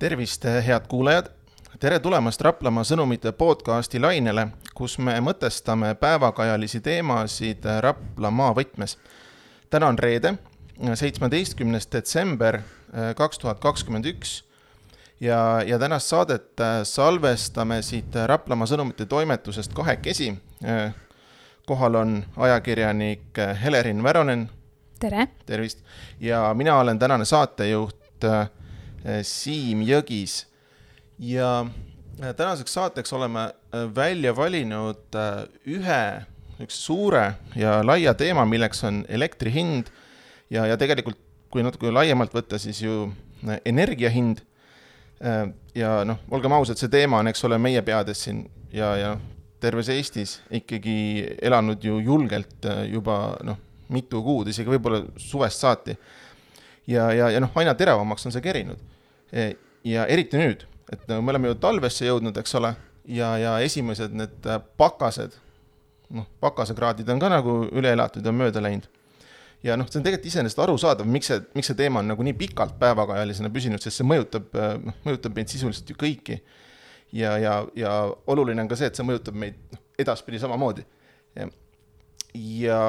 tervist, head kuulajad! tere tulemast Raplamaa sõnumite podcasti lainele, kus me mõtestame päevakajalisi teemasid Raplamaa võtmes. täna on reede, seitsmeteistkümnes detsember eh, kaks tuhat kakskümmend üks ja, ja tänast saadet eh, salvestame siit Raplamaa sõnumite toimetusest kahekesi. Eh, kohal on ajakirjanik Helerin Väronen. tere! tervist! ja mina olen tänane saatejuht Siim Jõgis ja äh, tänaseks saateks oleme äh, välja valinud äh, ühe üks suure ja laia teema, milleks on elektri hind ja, ja tegelikult kui natuke laiemalt võtta, siis ju energia hind. ja noh, olgem ausad, see teema on, eks ole, meie peades siin ja, ja terves Eestis ikkagi elanud ju julgelt juba noh, mitu kuud, isegi võib-olla suvest saati. ja, ja, ja noh, aina teravamaks on see kerinud. Ja eriti nüüd et nagu me oleme ju talvesse jõudnud, eks ole, ja, ja esimesed need äh, pakased, noh, pakasekraadid on ka nagu üle elatud ja mööda läinud. ja noh, see on tegelikult iseenesest arusaadav, miks see, miks see teema on nagu nii pikalt päevakajalisena püsinud, sest see mõjutab, äh, noh, mõjutab meid sisuliselt ju kõiki. ja, ja, ja oluline on ka see, et see mõjutab meid noh, edaspidi samamoodi. ja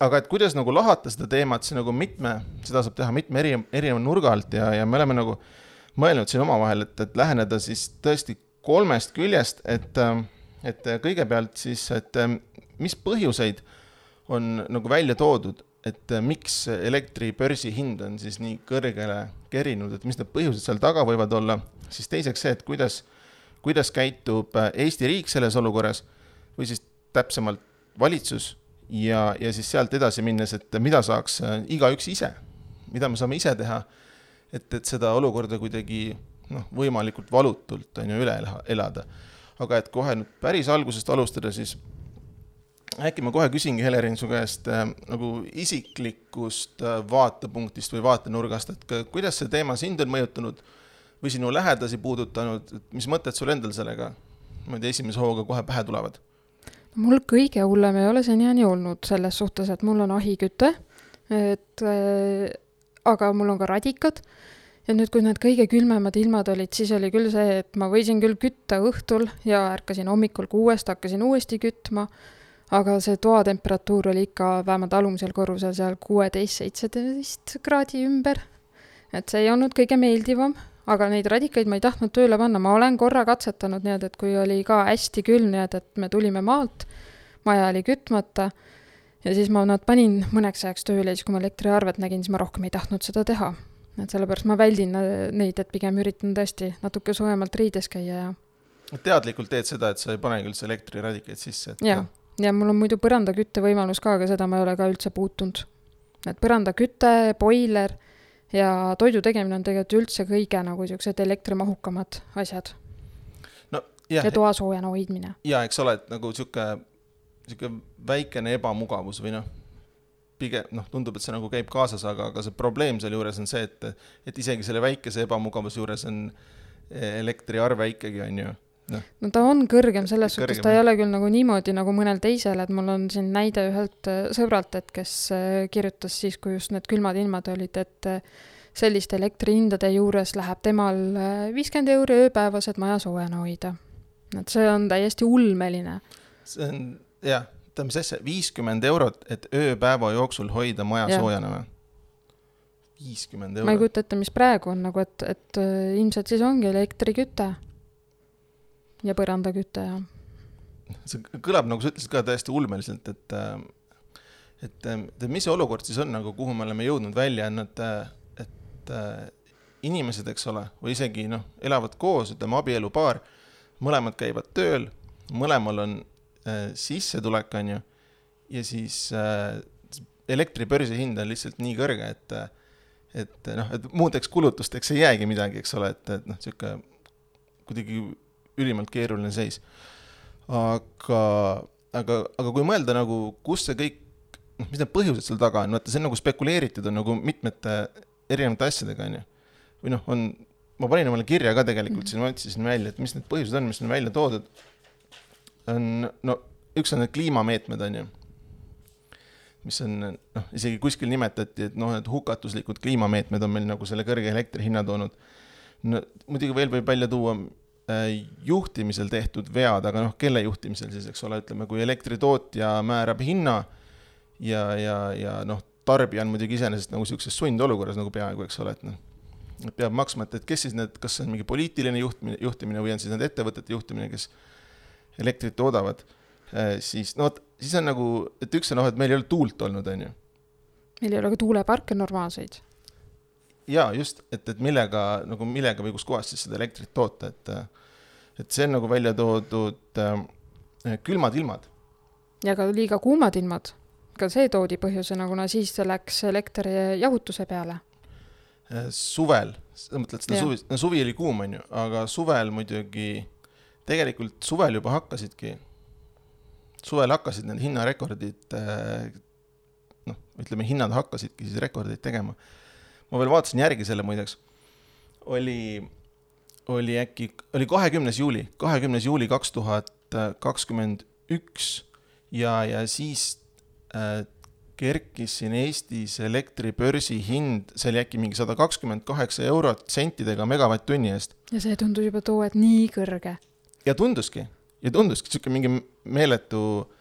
aga et kuidas nagu lahata seda teemat, see nagu mitme, seda saab teha mitme eri, erineva nurga alt ja, ja me oleme nagu mõelnud siin omavahel, et, et läheneda siis tõesti kolmest küljest, et, et kõigepealt siis, et mis põhjuseid on nagu välja toodud, et miks elektri börsihind on siis nii kõrgele kerinud, et mis need põhjused seal taga võivad olla, siis teiseks see, et kuidas, kuidas käitub Eesti riik selles olukorras või siis täpsemalt valitsus ja, ja siis sealt edasi minnes, et mida saaks igaüks ise, mida me saame ise teha et, et seda olukorda kuidagi noh, võimalikult valutult on ju üle elada. aga et kohe nüüd päris algusest alustada, siis äkki ma kohe küsingi, Helerin, su käest äh, nagu isiklikust äh, vaatepunktist või vaatenurgast, et kuidas see teema sind on mõjutanud või sinu lähedasi puudutanud, et mis mõtted sul endal sellega niimoodi esimese hooga kohe pähe tulevad? Mul kõige hullem ei ole seniajani olnud selles suhtes, et mul on ahiküte, et äh, aga mul on ka radikad ja nüüd, kui need kõige külmemad ilmad olid, siis oli küll see, et ma võisin küll kütta õhtul ja ärkasin hommikul kuuest, hakkasin uuesti kütma, aga see toatemperatuur oli ikka vähemalt alumisel korrusel seal kuueteist, seitseteist kraadi ümber. et see ei olnud kõige meeldivam, aga neid radikaid ma ei tahtnud tööle panna, ma olen korra katsetanud nii-öelda, et kui oli ka hästi külm, nii-öelda, et me tulime maalt, maja oli kütmata ja siis ma nad panin mõneks ajaks tööle ja siis, kui ma elektriarvet nägin, siis ma rohkem ei tahtnud seda teha. et sellepärast ma väldin neid, et pigem üritan tõesti natuke soojemalt riides käia ja. teadlikult teed seda, et sa ei panegi üldse elektriradikaid sisse, et. jah, ja mul on muidu põrandakütte võimalus ka, aga seda ma ei ole ka üldse puutunud. et põrandaküte, boiler ja toidu tegemine on tegelikult üldse kõige nagu siuksed elektrimahukamad asjad. no ja toasoojana hoidmine. ja eks ole, et nagu sihuke niisugune väikene ebamugavus või noh, pigem noh, tundub, et see nagu käib kaasas, aga, aga see probleem sealjuures on see, et, et isegi selle väikese ebamugavuse juures on elektriarve ikkagi, on ju noh. no ta on kõrgem selles kõrgem. suhtes, ta ei ole küll nagu niimoodi nagu mõnel teisel, et mul on siin näide ühelt äh, sõbralt, et kes äh, kirjutas siis, kui just need külmad ilmad olid, et äh, selliste elektrihindade juures läheb temal viiskümmend euri ööpäevas, et maja soojana hoida. et see on täiesti ulmeline. see on jah, oota, mis asja, viiskümmend eurot, et ööpäeva jooksul hoida maja ja. soojana või? viiskümmend eurot. ma ei kujuta ette, mis praegu on nagu, et, et ilmselt siis ongi elektriküte ja põrandaküte ja. see kõlab, nagu sa ütlesid ka täiesti ulmeliselt, et, äh, et, äh, et mis see olukord siis on nagu, kuhu me oleme jõudnud välja, on, et, et inimesed, eks ole, või isegi noh, elavad koos, ütleme abielupaar, mõlemad käivad tööl, mõlemal on Äh, sissetulek, on ju, ja siis äh, elektri börsihind on lihtsalt nii kõrge, et et noh, et muudeks kulutusteks ei jäägi midagi, eks ole, et, et noh, niisugune kuidagi ülimalt keeruline seis. aga, aga, aga kui mõelda nagu, kus see kõik, noh, mis need põhjused seal taga on, vaata see on nagu spekuleeritud on nagu mitmete erinevate asjadega, on ju. või noh, on, ma panin omale kirja ka tegelikult siin, ma otsisin välja, et mis need põhjused on, mis on välja toodud on, no üks on need kliimameetmed, on ju, mis on noh, isegi kuskil nimetati, et noh, et hukatuslikud kliimameetmed on meil nagu selle kõrge elektri hinna toonud. no muidugi veel võib välja tuua juhtimisel tehtud vead, aga noh, kelle juhtimisel siis, eks ole, ütleme, kui elektritootja määrab hinna ja, ja, ja noh, tarbija on muidugi iseenesest nagu niisuguses sundolukorras nagu peaaegu, eks ole, et noh, peab maksma, et, et kes siis need, kas see on mingi poliitiline juhtmine, juhtimine või on siis need ettevõtete juhtimine, kes elektrit toodavad, siis no vot, siis on nagu, et üks on noh, et meil ei ole tuult olnud, on ju. meil ei ole ka tuuleparke normaalseid. Jaa, just, et, et millega nagu, millega või kuskohast siis seda elektrit toota, et et see on nagu välja toodud äh, külmad ilmad. ja ka liiga kuumad ilmad. ka see toodi põhjusena, kuna siis läks elekter jahutuse peale Äh, suvel, sa mõtled seda suvi, no suvi oli kuum, on ju, aga suvel muidugi, tegelikult suvel juba hakkasidki, suvel hakkasid need hinnarekordid, äh, noh, ütleme, hinnad hakkasidki siis rekordeid tegema. Ma veel vaatasin järgi selle muideks, oli, oli äkki, oli kahekümnes juuli, kahekümnes juuli kaks tuhat kakskümmend üks ja, ja siis äh, kerkis siin Eestis elektribörsi hind, see oli äkki mingi sada kakskümmend kaheksa eurot sentidega megavatt-tunni eest. ja see tundus juba too hetk nii kõrge. ja tunduski, ja tunduski, niisugune mingi meeletu äh,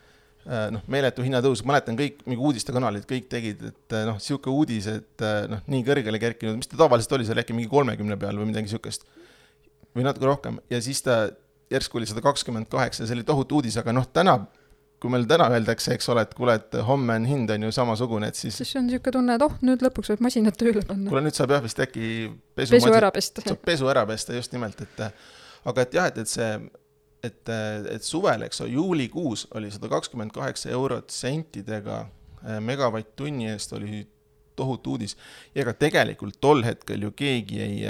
noh, meeletu hinnatõus, mäletan kõik mingi uudistekanalid, kõik tegid, et äh, noh, niisugune uudis, et äh, noh, nii kõrgele kerkinud, mis ta tavaliselt oli, see oli äkki mingi kolmekümne peal või midagi niisugust. või natuke rohkem ja siis ta järsku oli sada kakskümmend kaheksa see oli tohutu uudis, aga noh, täna kui meil täna öeldakse, eks ole, et kuule, et homme on hind on ju samasugune, et siis. siis on niisugune tunne, et oh, nüüd lõpuks võib masinad tööle panna. kuule, nüüd saab jah vist äkki pesu, pesu ära pesta. saab pesu ära pesta, just nimelt, et aga et jah, et, et see, et, et suvel, eks ole, juulikuus oli sada kakskümmend kaheksa eurot sentidega eh, megavatt-tunni eest oli tohutu uudis. ja ega tegelikult tol hetkel ju keegi ei,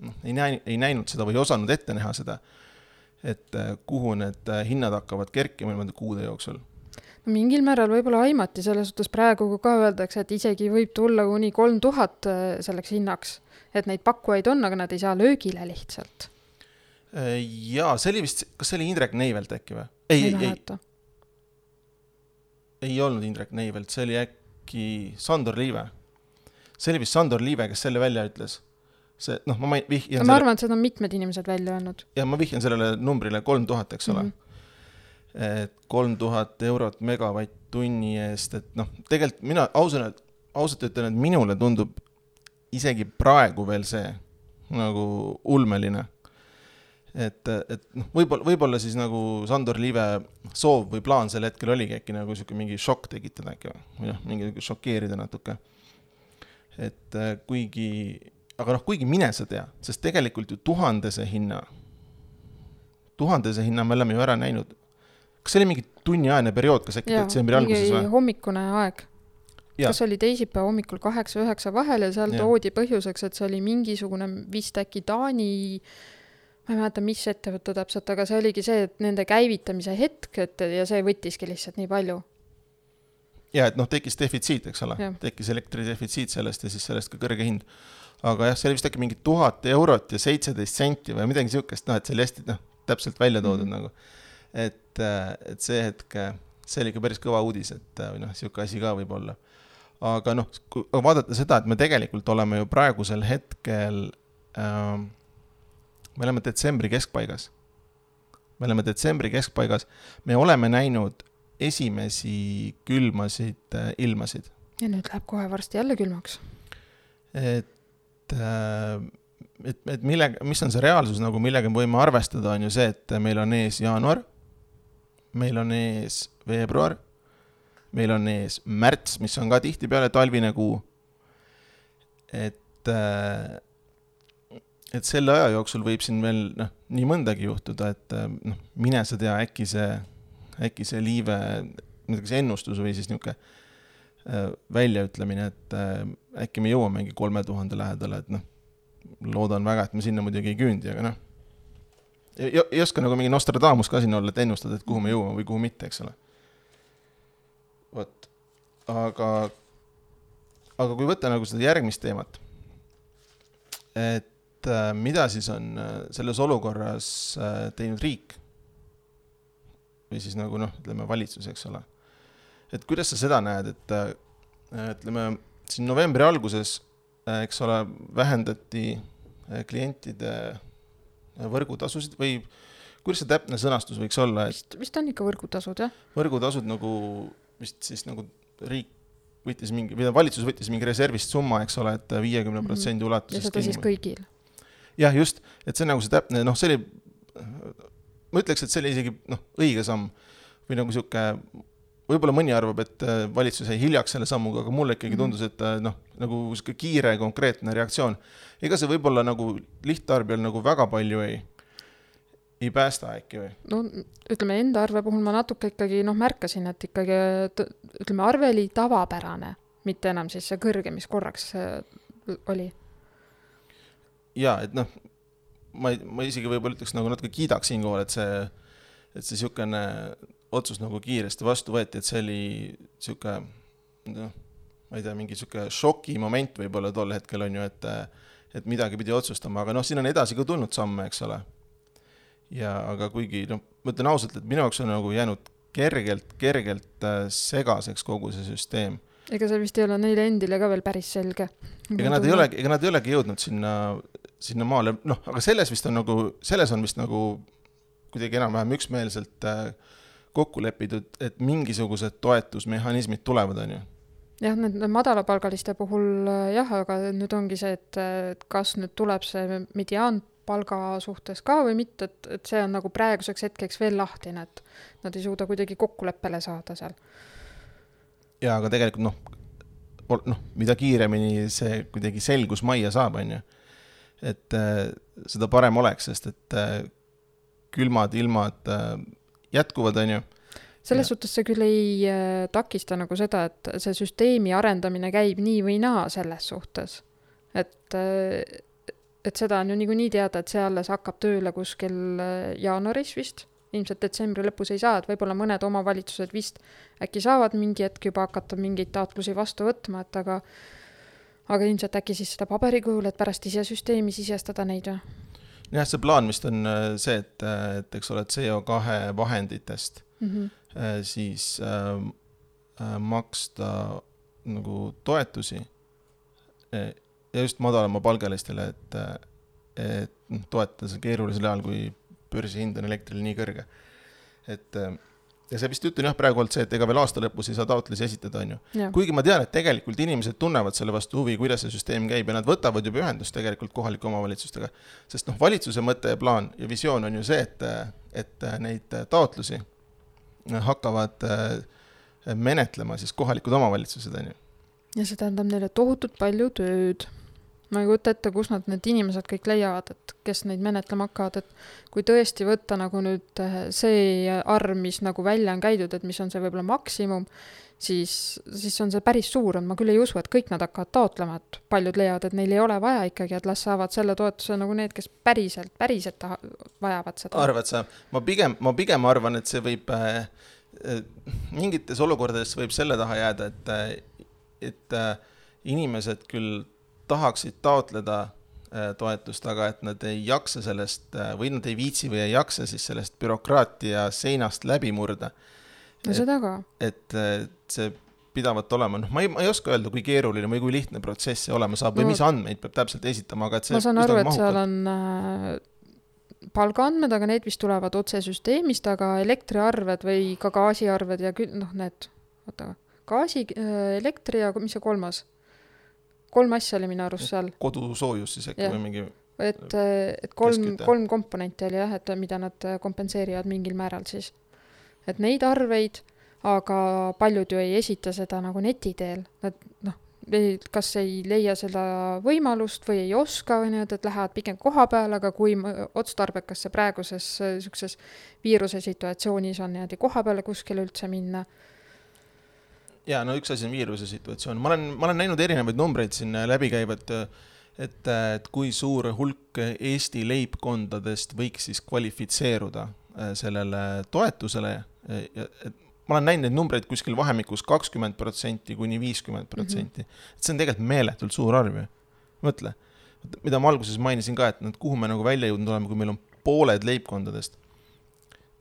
noh, ei näinud, ei näinud seda või ei osanud ette näha seda et äh, kuhu need äh, hinnad hakkavad kerkima niimoodi kuude jooksul? no mingil määral võib-olla aimati, selles suhtes praegu ka öeldakse, et isegi võib tulla kuni kolm tuhat äh, selleks hinnaks. et neid pakkujaid on, aga nad ei saa löögile lihtsalt. Jaa, see oli vist, kas see oli Indrek Neivelt äkki või? ei, ei, ei. ei olnud Indrek Neivelt, see oli äkki Sandor Liive. see oli vist Sandor Liive, kes selle välja ütles see noh, ma main-, vihjan ma selle... arvan, et seda on mitmed inimesed välja öelnud. ja ma vihjan sellele numbrile kolm tuhat, eks ole mm. -hmm. et kolm tuhat eurot megavatt-tunni eest, et noh, tegelikult mina ausalt, ausalt ütlen, et minule tundub isegi praegu veel see nagu ulmeline. Et, et noh, võib-olla, võib-olla siis nagu Sandor Liive soov või plaan sel hetkel oligi äkki nagu sihuke mingi šokk tekitada äkki või noh, mingi šokeerida natuke. et kuigi aga noh, kuigi mine sa tea, sest tegelikult ju tuhandese hinna, tuhandese hinna me oleme ju ära näinud. kas see oli mingi tunniajane periood, kas äkki detsembri alguses või? hommikune aeg. kas oli teisipäeva hommikul kaheksa-üheksa vahel ja seal ja. toodi põhjuseks, et see oli mingisugune vist äkki Taani ma ei mäleta, mis ettevõte täpselt, aga see oligi see, et nende käivitamise hetk, et ja see võttiski lihtsalt nii palju. ja et noh, tekkis defitsiit, eks ole, tekkis elektridefitsiit sellest ja siis sellest ka kõrge hind aga jah, see oli vist äkki mingi tuhat eurot ja seitseteist senti või midagi sihukest, noh, et see oli hästi, noh, täpselt välja toodud mm -hmm. nagu. et, äh, et see hetk, see oli ikka päris kõva uudis, et äh, või noh, sihuke asi ka võib olla. aga noh, kui vaadata seda, et me tegelikult oleme ju praegusel hetkel ähm,, me oleme detsembri keskpaigas. me oleme detsembri keskpaigas, me oleme näinud esimesi külmasid äh, ilmasid. ja nüüd läheb kohe varsti jälle külmaks. et Äh, et, et millega, mis on see reaalsus nagu, millega me võime arvestada, on ju see, et meil on ees jaanuar, meil on ees veebruar, meil on ees märts, mis on ka tihtipeale talvine kuu. et, äh, et selle aja jooksul võib siin veel noh, nii mõndagi juhtuda, et äh, noh, mine sa tea, äkki see, äkki see liive, näiteks ennustus või siis niisugune väljaütlemine, et äkki me jõuamegi kolme tuhande lähedale, et noh, loodan väga, et me sinna muidugi ei küündi, aga noh, ei, ei oska nagu mingi Nostradamus ka siin olla, et ennustada, et kuhu me jõuame või kuhu mitte, eks ole. vot, aga, aga kui võtta nagu seda järgmist teemat, et äh, mida siis on äh, selles olukorras äh, teinud riik või siis nagu noh, ütleme valitsus, eks ole. et kuidas sa seda näed, et äh, ütleme siin novembri alguses, äh, eks ole, vähendati äh, klientide äh, võrgutasusid või kuidas see täpne sõnastus võiks olla, et vist, vist on ikka võrgutasud, jah? võrgutasud nagu vist siis nagu riik võttis mingi, või valitsus võttis mingi reservist summa, eks ole, et viiekümne protsendi ja ulatuses seda siis kõigil. Jah, just, et see on nagu see täpne, noh, see oli, ma ütleks, et see oli isegi noh, õige samm või nagu sihuke, võib-olla mõni arvab, et äh, valitsus jäi hiljaks selle sammuga, aga mulle ikkagi Mhm. tundus, et äh, noh, nagu sihuke kiire konkreetne reaktsioon. ega see võib-olla nagu lihttarbijal nagu väga palju ei, ei päästa äkki või? no ütleme, enda arve puhul ma natuke ikkagi noh, märkasin, et ikkagi ütleme, arve oli tavapärane, mitte enam siis see kõrge, mis korraks äh, oli. Jaa, et noh, ma ei, ma isegi võib-olla ütleks nagu natuke kiidaks siinkohal, et see, et see niisugune otsus nagu kiiresti vastu võeti, et see oli niisugune noh, ma ei tea, mingi niisugune šokimoment võib-olla tol hetkel on ju, et et midagi pidi otsustama, aga noh, siin on edasi ka tulnud samme, eks ole. ja aga kuigi noh, ma ütlen ausalt, et minu jaoks on nagu jäänud kergelt, kergelt äh, segaseks kogu see süsteem. ega see vist ei ole neile endile ka veel päris selge. ega nad ei olegi, ega nad ei olegi jõudnud sinna, sinnamaale, noh, aga selles vist on nagu, selles on vist nagu kuidagi enam-vähem üksmeelselt äh, kokku lepitud, et mingisugused toetusmehhanismid tulevad, on ju. jah, need madalapalgaliste puhul äh, jah, aga nüüd ongi see, et, kas nüüd tuleb see mediaanpalga suhtes ka või mitte, et, et see on nagu praeguseks hetkeks veel lahtine, et nad ei suuda kuidagi kokkuleppele saada seal. ja aga tegelikult noh, noh, mida kiiremini see kuidagi selgus majja saab, on ju, et äh, seda parem oleks, sest et äh, külmad ilmad äh, jätkuvad, on ju selles Ja. suhtes see küll ei takista nagu seda, et see süsteemi arendamine käib nii või naa selles suhtes. et, et seda on ju niikuinii teada, et see alles hakkab tööle kuskil jaanuaris vist, ilmselt detsembri lõpus ei saa, et võib-olla mõned omavalitsused vist äkki saavad mingi hetk juba hakata mingeid taotlusi vastu võtma, et aga aga ilmselt äkki siis seda paberi kujul, et pärast ise süsteemi sisestada neid või? jah, see plaan vist on äh, see, et, äh, et eks ole, CO2 vahenditest Mm -hmm. siis äh, äh, maksta nagu toetusi äh, ja just madalamapalgalistele, et, et noh, toetada sel keerulisel ajal, kui börsihind on elektril nii kõrge. et äh, ja see vist jutt on jah praegu olnud see, et ega veel aasta lõpus ei saa taotlusi esitada, on ju. kuigi ma tean, et tegelikult inimesed tunnevad selle vastu huvi, kuidas see süsteem käib ja nad võtavad juba ühendust tegelikult kohalike omavalitsustega. sest noh, valitsuse mõte ja plaan ja visioon on ju see, et, et neid taotlusi hakkavad äh, menetlema siis kohalikud omavalitsused, on ju. ja see tähendab neile tohutult palju tööd. Ma ei kujuta ette, kus nad need inimesed kõik leiavad, et kes neid menetlema hakkavad, et kui tõesti võtta nagu nüüd eh, see arv, mis nagu välja on käidud, et mis on see võib-olla maksimum, siis, siis on see päris suur, ma küll ei usu, et kõik nad hakkavad taotlema, et paljud leiavad, et neil ei ole vaja ikkagi, et las saavad selle toetuse nagu need, kes päriselt, päriselt taha, vajavad seda. arvad sa? ma pigem, ma pigem arvan, et see võib äh, äh, mingites olukordades võib selle taha jääda, et, äh, et äh, inimesed küll tahaksid taotleda äh, toetust, aga et nad ei jaksa sellest äh, või nad ei viitsi või ei jaksa siis sellest bürokraatia seinast läbi murda. no seda ka. et äh, see pidavat olema, noh, ma ei, ma ei oska öelda, kui keeruline või kui lihtne protsess see olema saab või No- mis andmeid peab täpselt esitama, aga et see ma saan aru, et seal on äh, palgaandmed, aga need vist tulevad otse süsteemist, aga elektriarved või ka gaasiarved ja kü- noh, need, oota, gaasi elektri ja mis see kolmas? Kolm asja oli minu arust seal, kodusoojus siis äkki Jah. või mingi, et, et kolm, kolm komponenti oli jah, et mida nad kompenseerivad mingil määral siis. et neid arveid, aga paljud ju ei esita seda nagu neti teel, nad noh, kas ei leia seda võimalust või ei oska või nii-öelda, et lähevad pigem koha peale, aga kui otstarbekas see praeguses niisuguses viiruse situatsioonis on niimoodi koha peale kuskile üldse minna. Jaa, no üks asi on viiruse situatsioon, ma olen, ma olen näinud erinevaid numbreid siin äh, läbi käivat, et, et kui suur hulk Eesti leibkondadest võiks siis kvalifitseeruda äh, sellele toetusele äh, ja et ma olen näinud neid numbreid kuskil vahemikus kakskümmend protsenti kuni viiskümmend protsenti. et see on tegelikult meeletult suur arv ju, mõtle. mida ma alguses mainisin ka, et et kuhu me nagu välja jõudnud oleme, kui meil on pooled leibkondadest,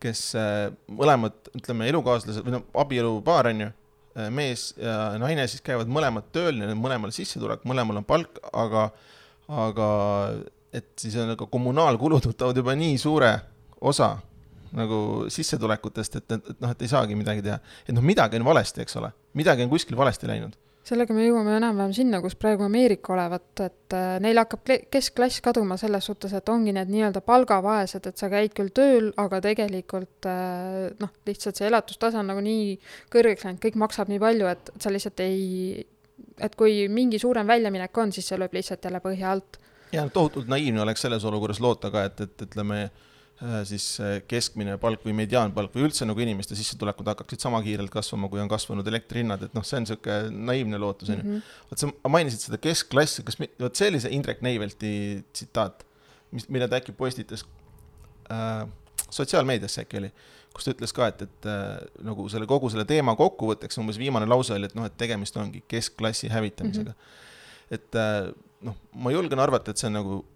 kes äh, mõlemad, ütleme, elukaaslased või noh, abielupaar on ju, mees ja naine siis käivad mõlemad tööl, neil on mõlemal sissetulek, mõlemal on palk, aga, aga et siis on nagu kommunaalkulud võtavad juba nii suure osa nagu sissetulekutest, et, et, et noh, et ei saagi midagi teha. et noh, midagi on valesti, eks ole, midagi on kuskil valesti läinud sellega me jõuame enam-vähem sinna, kus praegu Ameerika olevat, et äh, neil hakkab keskklass kaduma selles suhtes, et ongi need nii-öelda palgavaesed, et sa käid küll tööl, aga tegelikult äh, noh, lihtsalt see elatustase on nagu nii kõrgeks läinud, kõik maksab nii palju, et sa lihtsalt ei, et kui mingi suurem väljaminek on, siis see lööb lihtsalt jälle põhja alt. ja tohutult naiivne oleks selles olukorras loota ka, et, et ütleme et, siis äh, keskmine palk või mediaanpalk või üldse nagu inimeste sissetulekud hakkaksid sama kiirelt kasvama, kui on kasvanud elektrihinnad, et noh, see on niisugune naiivne lootus, on ju. Mhm. vot sa mainisid seda keskklassi, kas, vot see oli see Indrek Neivelti tsitaat, mis, mille ta äkki postitas äh, sotsiaalmeediasse äkki oli, kus ta ütles ka, et, et äh, nagu selle kogu selle teema kokkuvõtteks umbes viimane lause oli, et noh, et tegemist ongi keskklassi hävitamisega mm. -hmm. et äh, noh, ma julgen arvata, et see on nagu Äh,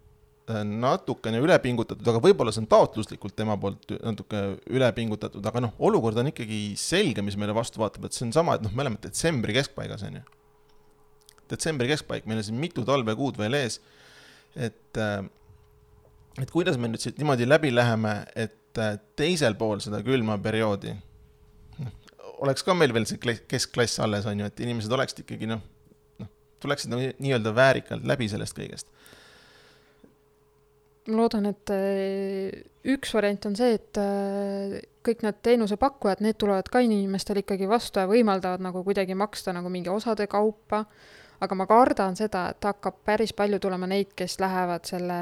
natukene üle pingutatud, aga võib-olla see on taotluslikult tema poolt natuke üle pingutatud, aga noh, olukord on ikkagi selge, mis meile vastu vaatab, et see on sama, et noh, me oleme detsembri keskpaigas, on ju. detsembri keskpaik, meil on siin mitu talvekuud veel ees, et äh, et kuidas me nüüd siit niimoodi läbi läheme, et äh, teisel pool seda külma perioodi noh, oleks ka meil veel see keskklass alles, on ju, et inimesed oleksid ikkagi noh, noh, tuleksid nagu nii-öelda väärikalt läbi sellest kõigest ma loodan, et äh, üks variant on see, et äh, kõik need teenusepakkujad, need tulevad ka inimestele ikkagi vastu ja võimaldavad nagu kuidagi maksta nagu mingi osade kaupa, aga ma kardan seda, et hakkab päris palju tulema neid, kes lähevad selle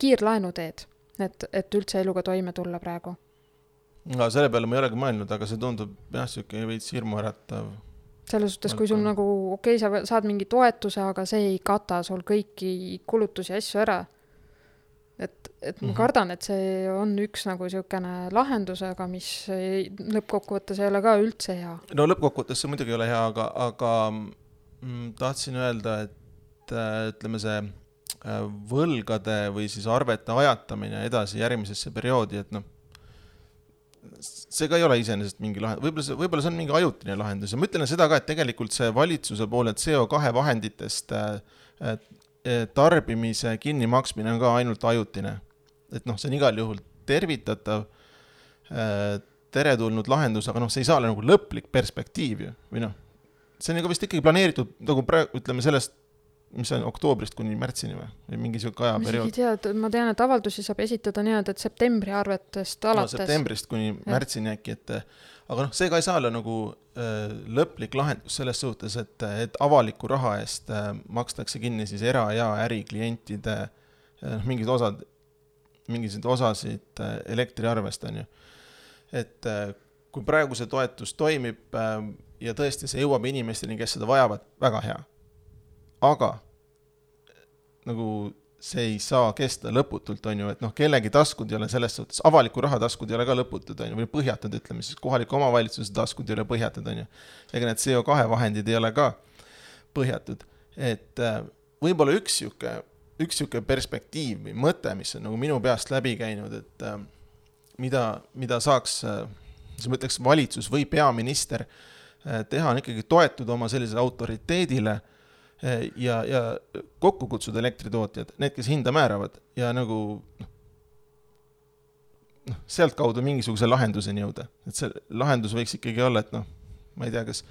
kiirlaenu teed, et, et üldse eluga toime tulla praegu. no selle peale ma ei olegi mõelnud, aga see tundub jah, niisugune veits hirmuäratav. Selles suhtes, kui sul nagu okei okay,, sa saad mingi toetuse, aga see ei kata sul kõiki kulutusi asju ära et, et ma -hmm. kardan, et see on üks nagu niisugune lahendus, aga mis ei, lõppkokkuvõttes ei ole ka üldse hea. no lõppkokkuvõttes see muidugi ei ole hea, aga, aga mm, tahtsin öelda, et äh, ütleme, see äh, võlgade või siis arvete ajatamine edasi järgmisesse perioodi, et noh, see ka ei ole iseenesest mingi lahend-, võib-olla see, võib-olla see on mingi ajutine lahendus ja ma ütlen seda ka, et tegelikult see valitsuse poole CO2 vahenditest äh, tarbimise kinnimaksmine on ka ainult ajutine. et noh, see on igal juhul tervitatav, eh, teretulnud lahendus, aga noh, see ei saa olla nagu lõplik perspektiiv ju, või noh, see on ju ka vist ikkagi planeeritud nagu praegu, ütleme sellest, mis on oktoobrist kuni märtsini või, või mingi sihuke ajaperiood? ma isegi ei tea, et ma tean, et avaldusi saab esitada niimoodi, et septembri arvetest alates no,. septembrist kuni märtsini äkki, et aga noh, see ka ei saa olla nagu äh, lõplik lahendus selles suhtes, et, et avaliku raha eest äh, makstakse kinni siis era- ja äriklientide äh, noh, mingid osad, mingisuguseid osasid äh, elektriarvest, on ju. et äh, kui praegu see toetus toimib äh, ja tõesti see jõuab inimesteni, kes seda vajavad, väga hea. Aga nagu see ei saa kesta lõputult, on ju, et noh, kellegi taskud ei ole selles suhtes, avaliku raha taskud ei ole ka lõputud, on ju, või põhjatud, ütleme siis, kohaliku omavalitsuse taskud ei ole põhjatud, on ju. ega need CO2 vahendid ei ole ka põhjatud, et äh, võib-olla üks sihuke, üks sihuke perspektiiv või mõte, mis on nagu minu peast läbi käinud, et äh, mida, mida saaks, äh, siis ma ütleks, valitsus või peaminister teha, on ikkagi toetuda oma sellisele autoriteedile ja, ja kokku kutsuda elektritootjad, need, kes hinda määravad ja nagu noh, noh, sealtkaudu mingisuguse lahenduseni jõuda, et see lahendus võiks ikkagi olla, et noh, ma ei tea, kas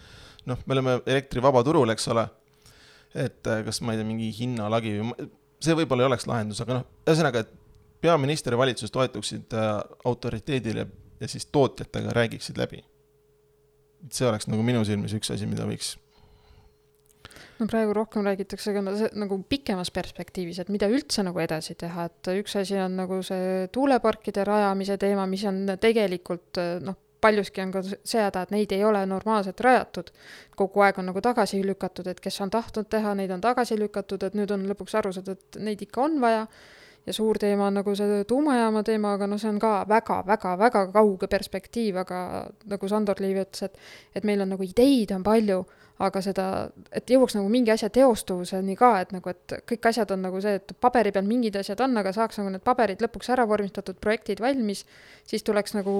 noh, me oleme elektrivaba turul, eks ole, et eh, kas ma ei tea, mingi hinnalagi või see võib-olla ei oleks lahendus, aga noh, ühesõnaga, et peaminister ja valitsus toetuksid äh, autoriteedile ja siis tootjatega räägiksid läbi. see oleks nagu minu silmis üks asi, mida võiks no praegu rohkem räägitakse ka nagu pikemas perspektiivis, et mida üldse nagu edasi teha, et üks asi on nagu see tuuleparkide rajamise teema, mis on tegelikult noh, paljuski on ka see häda, et neid ei ole normaalselt rajatud. kogu aeg on nagu tagasi lükatud, et kes on tahtnud teha, neid on tagasi lükatud, et nüüd on lõpuks aru saada, et neid ikka on vaja. ja suur teema on nagu see tuumajaama teema, aga noh, see on ka väga-väga-väga kauge perspektiiv, aga nagu Sandor Liiv ütles, et et meil on nagu ideid on palju aga seda, et jõuaks nagu mingi asja teostuvuseni ka, et nagu, et kõik asjad on nagu see, et paberi peal mingid asjad on, aga saaks nagu need paberid lõpuks ära vormistatud, projektid valmis, siis tuleks nagu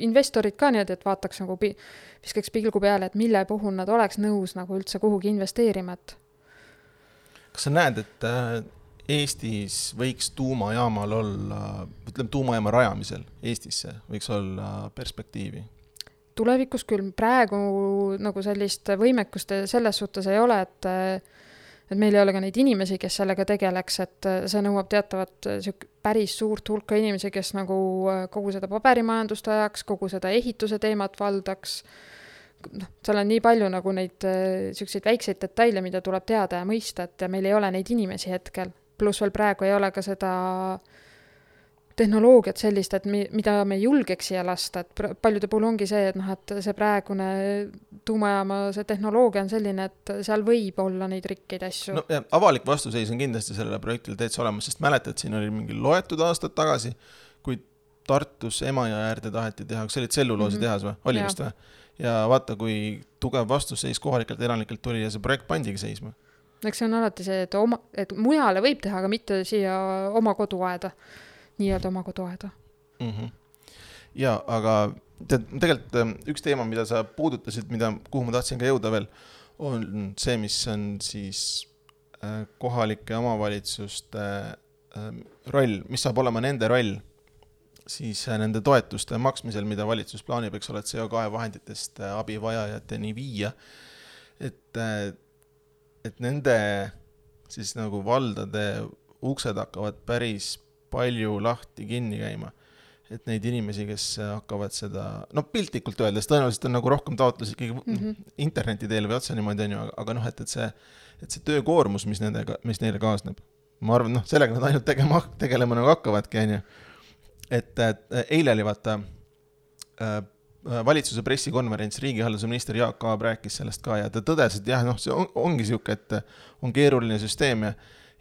investorid ka niimoodi, et vaataks nagu, viskaks pilgu peale, et mille puhul nad oleks nõus nagu üldse kuhugi investeerima, et kas sa näed, et äh, Eestis võiks tuumajaamal olla, ütleme tuumajaama rajamisel Eestisse võiks olla perspektiivi? Tulevikus küll, praegu nagu sellist võimekust selles suhtes ei ole, et et meil ei ole ka neid inimesi, kes sellega tegeleks, et see nõuab teatavat sihuke päris suurt hulka inimesi, kes nagu kogu seda paberimajandust ajaks, kogu seda ehituse teemat valdaks. noh, seal on nii palju nagu neid siukseid väikseid detaile, mida tuleb teada ja mõista, et meil ei ole neid inimesi hetkel. pluss veel praegu ei ole ka seda äh, tehnoloogiat sellist, et mi-, mida me ei julgeks siia lasta, et paljude puhul ongi see, et noh, et see praegune tuumajaama see tehnoloogia on selline, et seal võib olla neid rikkeid asju. no ja avalik vastuseis on kindlasti sellele projektile täitsa olemas, sest mäletad, siin oli mingi loetud aastad tagasi, kui Tartus Emajõe äärde taheti teha, kas see oli tselluloositehas või, oli ja. vist või? ja vaata, kui tugev vastuseis kohalikelt elanikelt tuli ja see projekt pandigi seisma. eks see on alati see, et oma, et mujale võib teha, aga mitte siia oma koduaeda nii-öelda oma koduaeda mm. -hmm. ja aga tead, tegelikult ähm, üks teema, mida sa puudutasid, mida, kuhu ma tahtsin ka jõuda veel, on see, mis on siis äh, kohalike omavalitsuste äh, roll, mis saab olema nende roll siis äh, nende toetuste maksmisel, mida valitsus plaanib, eks ole, CO2 vahenditest äh, abivajajateni viia. et, et nende siis nagu valdade uksed hakkavad päris palju lahti-kinni käima. et neid inimesi, kes hakkavad seda, no piltlikult öeldes, tõenäoliselt on nagu rohkem taotlusi ikkagi mm -hmm. interneti teel või otse niimoodi, on ju, aga noh, et, et see, et see töökoormus, mis nendega, mis neile kaasneb, ma arvan, noh, sellega nad ainult tegema, tegelema nagu hakkavadki, on ju. et, et eile oli vaata äh, valitsuse pressikonverents, riigihalduse minister Jaak Aab rääkis sellest ka ja ta tõdes, et jah, noh, see on, ongi niisugune, et on keeruline süsteem ja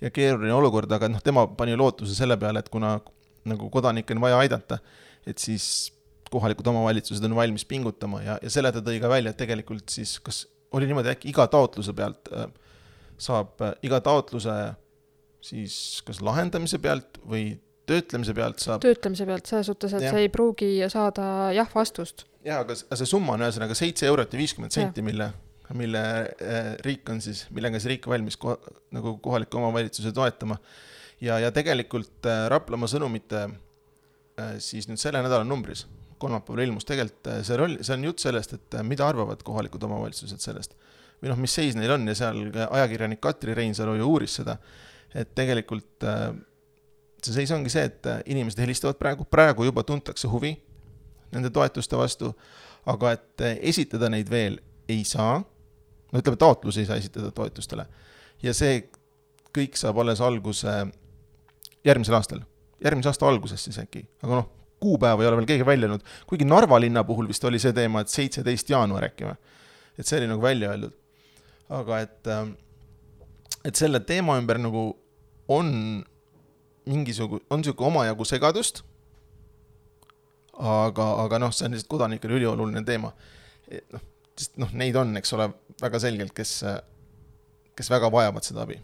ja keeruline olukord, aga noh, tema pani lootuse selle peale, et kuna nagu kodanikke on vaja aidata, et siis kohalikud omavalitsused on valmis pingutama ja, ja selle ta tõi ka välja, et tegelikult siis kas oli niimoodi, äkki iga taotluse pealt äh, saab äh, iga taotluse siis kas lahendamise pealt või töötlemise pealt saab. töötlemise pealt selles suhtes, et ja. sa ei pruugi saada jah-vastust. jaa, aga see summa on ühesõnaga seitse eurot ja viiskümmend senti, mille mille äh, riik on siis, millega siis riik valmis ko nagu kohaliku omavalitsuse toetama. ja, ja tegelikult äh, Raplamaa sõnumite äh, siis nüüd selle nädala numbris, kolmapäeval ilmus tegelikult see roll, see on jutt sellest, et mida arvavad kohalikud omavalitsused sellest. või noh, mis seis neil on ja seal ajakirjanik Katri Reinsalu ju uuris seda, et tegelikult see seis ongi see, et inimesed helistavad praegu, praegu juba tuntakse huvi nende toetuste vastu, aga et esitada neid veel ei saa no ütleme, taotlusi ei saa esitada toetustele. ja see kõik saab alles alguse järgmisel aastal, järgmise aasta alguses siis äkki, aga noh, kuupäeva ei ole veel keegi välja öelnud, kuigi Narva linna puhul vist oli see teema, et seitseteist jaanuar äkki või. et see oli nagu välja öeldud. aga et, äh, et selle teema ümber nagu on mingisugune, on niisugune omajagu segadust, aga, aga noh, see on lihtsalt kodanikele ülioluline teema. noh, sest noh, neid on, eks ole, väga selgelt, kes, kes väga vajavad seda abi.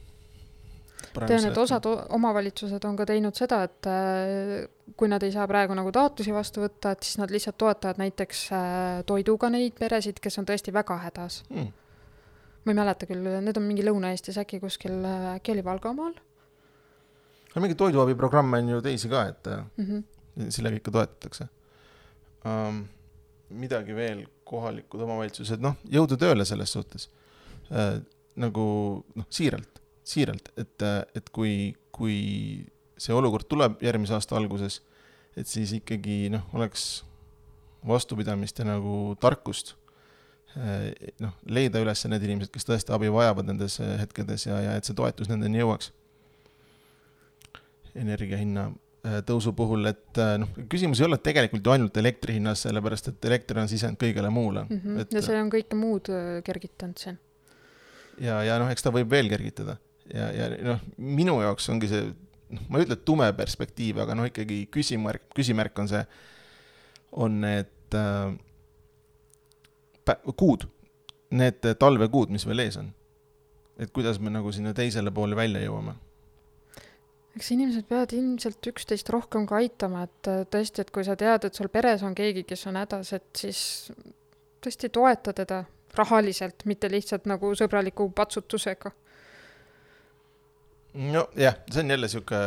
tean, et osad omavalitsused on ka teinud seda, et äh, kui nad ei saa praegu nagu taotlusi vastu võtta, et siis nad lihtsalt toetavad näiteks äh, toiduga neid peresid, kes on tõesti väga hädas hmm.. ma ei mäleta küll, need on mingi Lõuna-Eestis äkki kuskil, äh, äkki oli Valgamaal? no mingeid toiduabiprogramme on ju teisi ka, et mm -hmm. sellega ikka toetatakse um, midagi veel, kohalikud omavalitsused, noh, jõudu tööle selles suhtes äh,. nagu noh, siiralt, siiralt, et, et kui, kui see olukord tuleb järgmise aasta alguses, et siis ikkagi noh, oleks vastupidamist ja nagu tarkust äh, noh, leida üles need inimesed, kes tõesti abi vajavad nendes hetkedes ja, ja et see toetus nendeni jõuaks. energia hinna Äh, tõusu puhul, et äh, noh, küsimus ei ole tegelikult ju ainult elektri hinnas, sellepärast et elekter on sisend kõigele muule mm. -hmm. Et, ja see on kõike muud äh, kergitanud siin. ja, ja noh, eks ta võib veel kergitada ja, ja noh, minu jaoks ongi see, noh, ma ei ütle, et tume perspektiiv, aga noh, ikkagi küsimärk, küsimärk on see, on need äh, kuud, need talvekuud, mis veel ees on. et kuidas me nagu sinna teisele poole välja jõuame eks inimesed peavad ilmselt üksteist rohkem ka aitama, et äh, tõesti, et kui sa tead, et sul peres on keegi, kes on hädas, et siis tõesti toeta teda rahaliselt, mitte lihtsalt nagu sõbraliku patsutusega. Nojah, see on jälle sihuke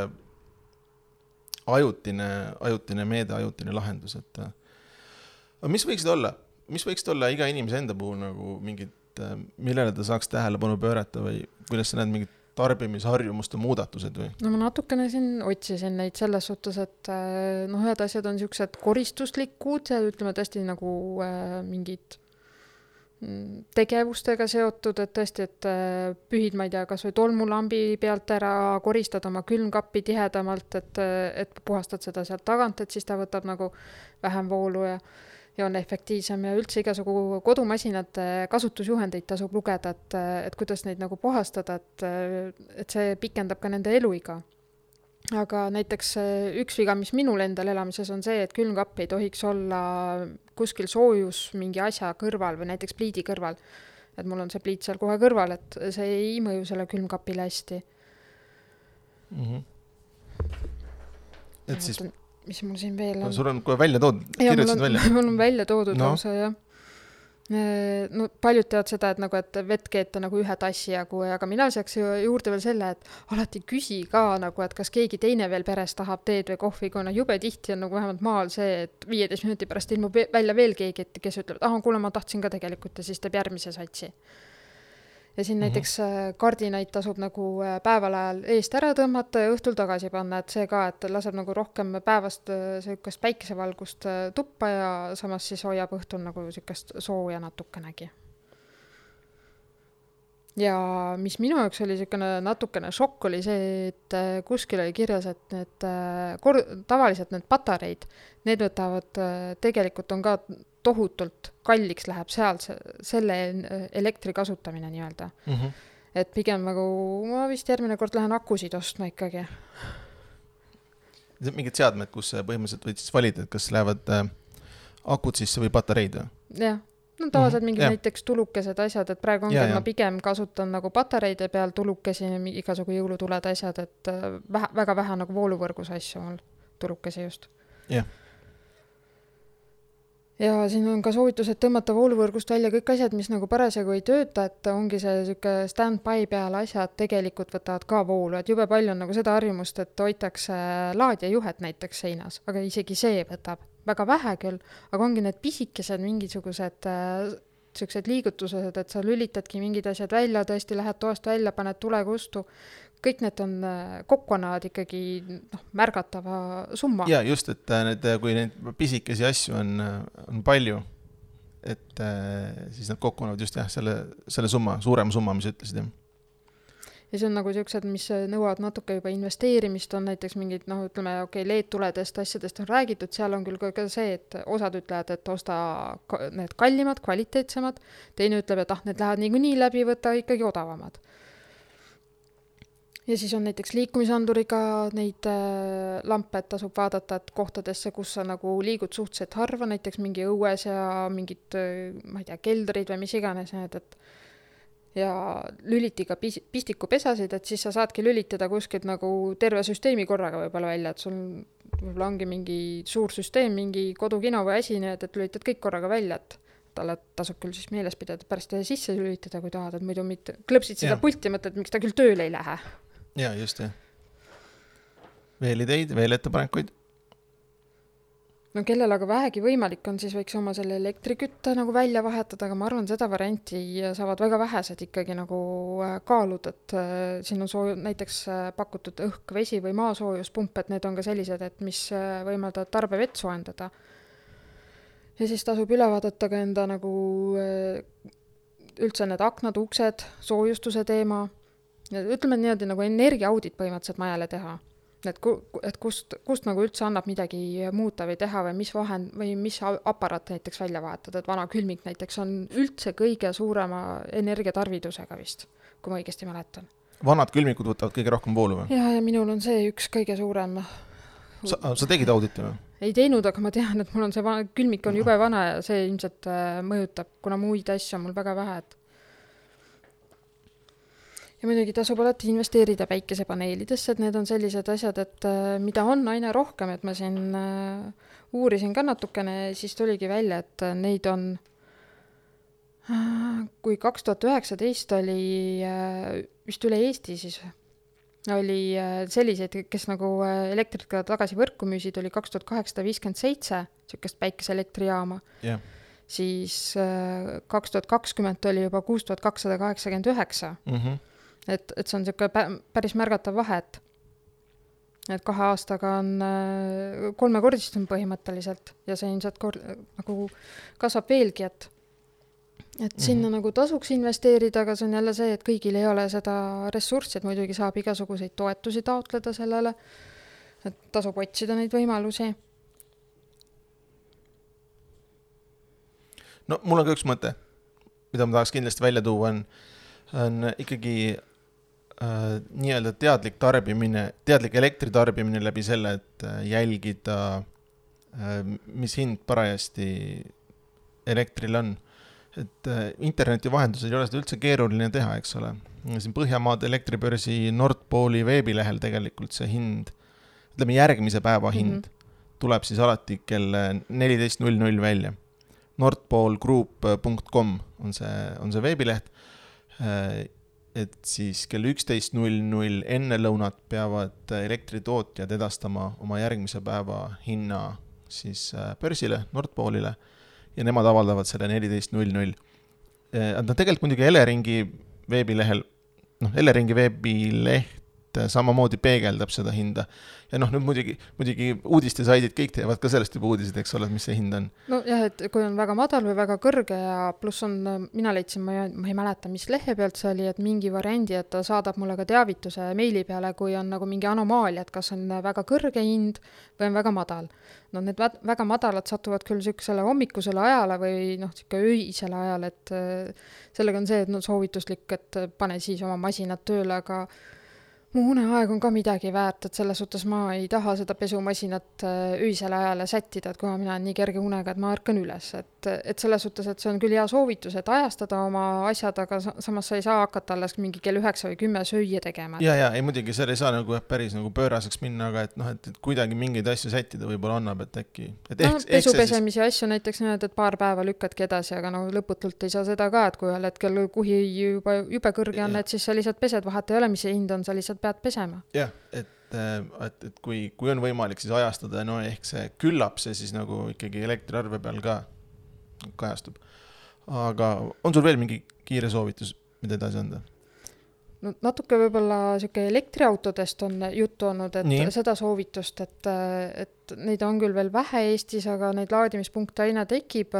ajutine, ajutine meede, ajutine lahendus, et äh, aga mis võiksid olla, mis võiksid olla iga inimese enda puhul nagu mingid, äh, millele ta saaks tähelepanu pöörata või kuidas sa näed mingit tarbimisharjumuste muudatused või? no ma natukene siin otsisin neid selles suhtes, et äh, noh, ühed asjad on niisugused koristuslikud ütleme tõesti nagu äh, mingid mm, tegevustega seotud, et tõesti, et äh, pühid, ma ei tea, kas või tolmulambi pealt ära, koristad oma külmkappi tihedamalt, et, et puhastad seda sealt tagant, et siis ta võtab nagu vähem voolu ja ja on efektiivsem ja üldse igasugu kodumasinate kasutusjuhendeid tasub lugeda, et, et kuidas neid nagu puhastada, et, et see pikendab ka nende eluiga. aga näiteks üks viga, mis minul endal elamises on see, et külmkapp ei tohiks olla kuskil soojus mingi asja kõrval või näiteks pliidi kõrval. et mul on see pliit seal kohe kõrval, et see ei mõju selle külmkapile hästi mm. -hmm. et siis mis mul siin veel on? sul on kohe välja toodud, kirjutasid välja? mul on välja toodud no. lausa jah. no paljud teavad seda, et nagu, et vett keeta nagu ühe tassi jagu, aga mina lisaks juurde veel selle, et alati küsi ka nagu, et kas keegi teine veel peres tahab teed või kohvi, kuna jube tihti on nagu vähemalt maal see, et viieteist minuti pärast ilmub välja veel keegi, et kes ütleb, et ah, kuule, ma tahtsin ka tegelikult ja siis teeb järgmise satsi ja siin mm -hmm. näiteks äh, kardinaid tasub nagu äh, päeval ajal eest ära tõmmata ja õhtul tagasi panna, et see ka, et laseb nagu rohkem päevast äh, päikesevalgust tuppa ja samas siis hoiab õhtul nagu niisugust sooja natukenegi. Ja mis minu jaoks oli niisugune natukene šokk, oli see, et kuskil oli kirjas, et need kor-, tavaliselt need patareid, need võtavad, tegelikult on ka tohutult kalliks läheb seal see, selle elektri kasutamine nii-öelda mm. -hmm. et pigem nagu ma vist järgmine kord lähen akusid ostma ikkagi. mingid seadmed, kus põhimõtteliselt võid siis valida, et kas lähevad äh, akud sisse või patareid või? jah, no tavaliselt -hmm. mingid yeah. näiteks tulukesed asjad, et praegu ongi, et ma pigem kasutan nagu patareide peal tulukesi, igasugu jõulutuled asjad, et äh, vähe, väga vähe nagu vooluvõrgus asju mul, tulukesi just. jah ja siin on ka soovitus, et tõmmata vooluvõrgust välja kõik asjad, mis nagu parasjagu ei tööta, et ongi see niisugune stand-by peal asjad tegelikult võtavad ka voolu, et jube palju on nagu seda harjumust, et hoitakse laadijajuhet näiteks seinas, aga isegi see võtab väga vähe küll, aga ongi need pisikesed mingisugused äh, liigutused, et sa lülitadki mingid asjad välja, tõesti lähed toast välja, paned tule kustu, kõik need on, äh, kokku annavad ikkagi noh, märgatava summa. ja just, et äh, need, kui neid pisikesi asju on, äh, on palju, et siis nad kokku annavad just jah, selle, selle summa, suurema summa, mis ütlesid, jah ja see on nagu siuksed, mis nõuavad natuke juba investeerimist, on näiteks mingid noh, ütleme okei okay,, LED-tuledest, asjadest on räägitud, seal on küll ka, ka see, et osad ütlevad, et osta need kallimad, kvaliteetsemad, teine ütleb, et ah, need lähevad niikuinii läbi, võta ikkagi odavamad. Ja siis on näiteks liikumisanduriga neid äh, lampe, et tasub vaadata, et kohtadesse, kus sa nagu liigud suhteliselt harva, näiteks mingi õues ja mingid äh,, ma ei tea, keldrid või mis iganes need, et ja lüliti ka pis-, pistikupesasid, et siis sa saadki lülitada kuskilt nagu terve süsteemi korraga võib-olla välja, et sul võib-olla ongi mingi suur süsteem, mingi kodukino või asi, nii et, et lülitad kõik korraga välja, et talle tasub küll siis meeles pidada, pärast sisse lülitada, kui tahad, et muidu mitte, klõpsid seda ja. pulti mõtled, miks ta küll tööle ei lähe ja just jah. veel ideid, veel ettepanekuid? No kellel aga vähegi võimalik on, siis võiks oma selle elektrikütte nagu välja vahetada, aga ma arvan, seda varianti saavad väga vähesed ikkagi nagu äh, kaaluda, et äh, siin on soo-, näiteks äh, pakutud õhk, vesi või maasoojuspump, et need on ka sellised, et mis võimaldavad tarbevett soojendada. ja siis tasub üle vaadata ka enda nagu üldse need aknad, uksed, soojustuse teema ütleme niimoodi nagu energiaaudit põhimõtteliselt majale teha. Et ku-, et kust, kust nagu üldse annab midagi muuta või teha või mis vahend või mis aparaat näiteks välja vahetada, et vana külmik näiteks on üldse kõige suurema energiatarvidusega vist, kui ma õigesti mäletan. vanad külmikud võtavad kõige rohkem voolu või? ja, ja minul on see üks kõige suurem. sa, sa tegid auditi või? ei teinud, aga ma tean, et mul on see vana, külmik on jube vana ja see ilmselt äh, mõjutab, kuna muid asju on mul väga vähe, et ja muidugi tasub alati investeerida päikesepaneelidesse, et need on sellised asjad, et äh, mida on aina rohkem, et ma siin äh, uurisin ka natukene, siis tuligi välja, et äh, neid on kui kaks tuhat üheksateist oli vist üle Eesti siis oli selliseid, kes nagu elektrit ka tagasi võrku müüsid, oli kaks tuhat kaheksasada viiskümmend seitse niisugust päikeseelektrijaama. Jah, siis kaks tuhat kakskümmend oli juba kuus tuhat kakssada kaheksakümmend üheksa, Mhm. Et, et see on niisugune päris märgatav vahe, et et kahe aastaga on äh, kolmekordistunud põhimõtteliselt ja see ilmselt kor-, nagu kasvab veelgi, et et sinna Mhm. nagu tasuks investeerida, aga see on jälle see, et kõigil ei ole seda ressurssi, et muidugi saab igasuguseid toetusi taotleda sellele, et tasub otsida neid võimalusi. no mul on ka üks mõte, mida ma tahaks kindlasti välja tuua, on, on ikkagi äh, nii-öelda teadlik tarbimine, teadlik elektri tarbimine läbi selle, et äh, jälgida äh,, mis hind parajasti elektril on. et äh, interneti vahendusel ei ole seda üldse keeruline teha, eks ole. siin Põhjamaade elektribörsi Nord Pooli veebilehel tegelikult see hind, ütleme järgmise päeva hind mm -hmm. tuleb siis alati kell neliteist null null välja nordpoolgroup.com on see, on see veebileht. Et siis kell üksteist null null enne lõunat peavad elektritootjad edastama oma järgmise päeva hinna siis äh, börsile, Nordpoolile ja nemad avaldavad selle neliteist null null. Nad tegelikult muidugi Eleringi veebilehel, noh, Eleringi veebileht samamoodi peegeldab seda hinda ja noh, nüüd muidugi, muidugi uudistesaidid kõik teevad ka sellest juba uudiseid, eks ole, mis see hind on nojah, et kui on väga madal või väga kõrge ja pluss on, mina leidsin, ma ei, ma ei mäleta, mis lehe pealt see oli, et mingi variandi, et ta saadab mulle ka teavituse meili peale, kui on nagu mingi anomaalia, et kas on väga kõrge hind või on väga madal. no need vä- väga madalad satuvad küll niisugusele hommikusele ajale või noh, niisugune öisele ajale, et äh, sellega on see, et no soovituslik, et äh, pane siis oma masinad tööle, aga mu uneaeg on ka midagi väärt, et selles suhtes ma ei taha seda pesumasinat äh, öisele ajale sättida, et kuna mina olen nii kerge unega, et ma ärkan üles, et, et selles suhtes, et see on küll hea soovitus, et ajastada oma asjad, aga sa- samas sa ei saa hakata alles mingi kell üheksa või kümme süüa tegema. ja, ja ei muidugi seal ei saa nagu jah, päris nagu pööraseks minna, aga et noh, et, et kuidagi mingeid asju sättida võib-olla annab, et äkki, et no pesu see siis, pesemise asju näiteks niimoodi, et paar päeva lükkadki edasi, aga no lõputult ei saa seda ka, et kui ühel hetkel kuhi juba jube kõrge on, et siis sa lihtsalt pesed, vahet ei ole, mis see hind on, sa lihtsalt pead pesema. jah, et, et, et kui, kui on võimalik, siis ajastada, no ehk see, küllap see siis nagu ikkagi elektriarve peal ka kajastub. aga on sul veel mingi kiire soovitus, mida edasi anda? no natuke võib-olla sihuke elektriautodest on juttu olnud, et Nii. Seda soovitust, et, et neid on küll veel vähe Eestis, aga neid laadimispunkte aina tekib.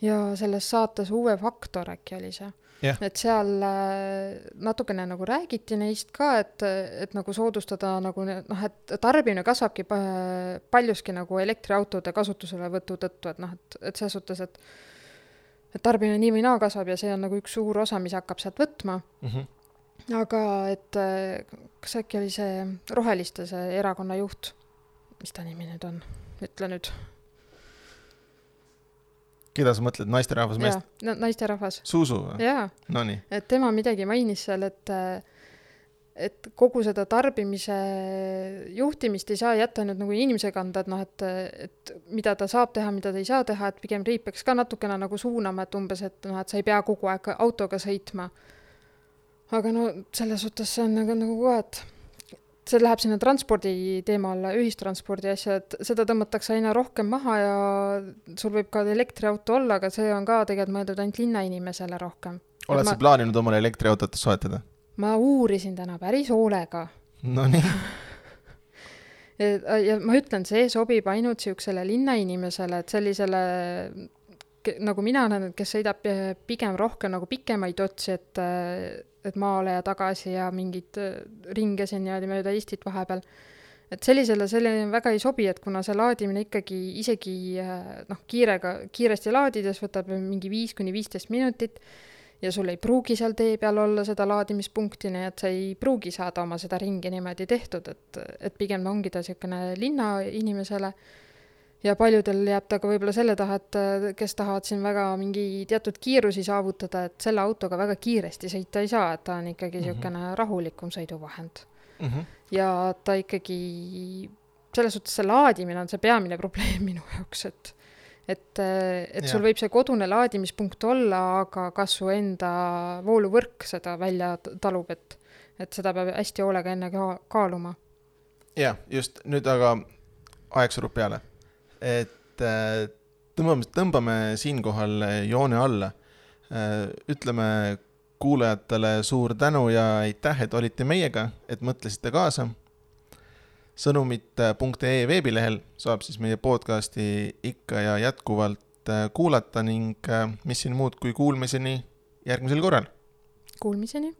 ja selles saates Uue Faktor äkki oli see Jah. et seal äh, natukene nagu räägiti neist ka, et, et nagu soodustada nagu noh, et tarbimine kasvabki pa- paljuski nagu elektriautode kasutuselevõtu tõttu, et noh, et, et selles suhtes, et et tarbimine nii või naa kasvab ja see on nagu üks suur osa, mis hakkab sealt võtma aga et äh, kas äkki oli see Roheliste see erakonna juht, mis ta nimi nüüd on, ütle nüüd. Keda sa mõtled, naisterahvas, meest? jaa, naisterahvas, Zuzu või? jaa, Nonii, et tema midagi mainis seal, et et kogu seda tarbimise juhtimist ei saa jätta nüüd nagu inimese kanda, et noh, et, et mida ta saab teha, mida ta ei saa teha, et pigem riik peaks ka natukene nagu suunama, et umbes, et noh, et sa ei pea kogu aeg autoga sõitma. aga no selles suhtes see on nagu, nagu ka, et see läheb sinna transpordi teema alla, ühistranspordi asja, et seda tõmmatakse aina rohkem maha ja sul võib ka elektriauto olla, aga see on ka tegelikult mõeldud ainult linnainimesele rohkem. oled ma- sa plaaninud omale elektriautot soetada? ma uurisin täna päris hoolega Nonii, ja, ja ma ütlen, see sobib ainult siuksele linnainimesele, et sellisele nagu mina olen, kes sõidab eh, pigem rohkem nagu pikemaid otsi, et et maale ja tagasi ja mingeid eh, ringe siin niimoodi mööda Eestit vahepeal. et sellisele selline väga ei sobi, et kuna see laadimine ikkagi isegi eh, noh, kiirega, kiiresti laadides võtab mingi viis kuni viisteist minutit ja sul ei pruugi seal tee peal olla seda laadimispunkti, nii et sa ei pruugi saada oma seda ringi niimoodi tehtud, et, et pigem ongi ta niisugune linnainimesele ja paljudel jääb ta ka võib-olla selle taha, et äh, kes tahavad siin väga mingi teatud kiirusi saavutada, et selle autoga väga kiiresti sõita ei saa, et ta on ikkagi Mhm. niisugune mm -hmm. rahulikum sõiduvahend. Mhm. ja ta ikkagi, selles suhtes see laadimine on see peamine probleem minu jaoks, et et, et sul Jah. võib see kodune laadimispunkt olla, aga kas su enda vooluvõrk seda välja talub, et et seda peab hästi hoolega enne ka kaaluma. jah, just nüüd aga aeg surub peale, et äh, tõmbame, tõmbame siinkohal joone alla. ütleme kuulajatele suur tänu ja aitäh, et olite meiega, et mõtlesite kaasa. sõnumid.ee veebilehel saab siis meie podcasti ikka ja jätkuvalt kuulata ning mis siin muud kui kuulmiseni järgmisel korral. Kuulmiseni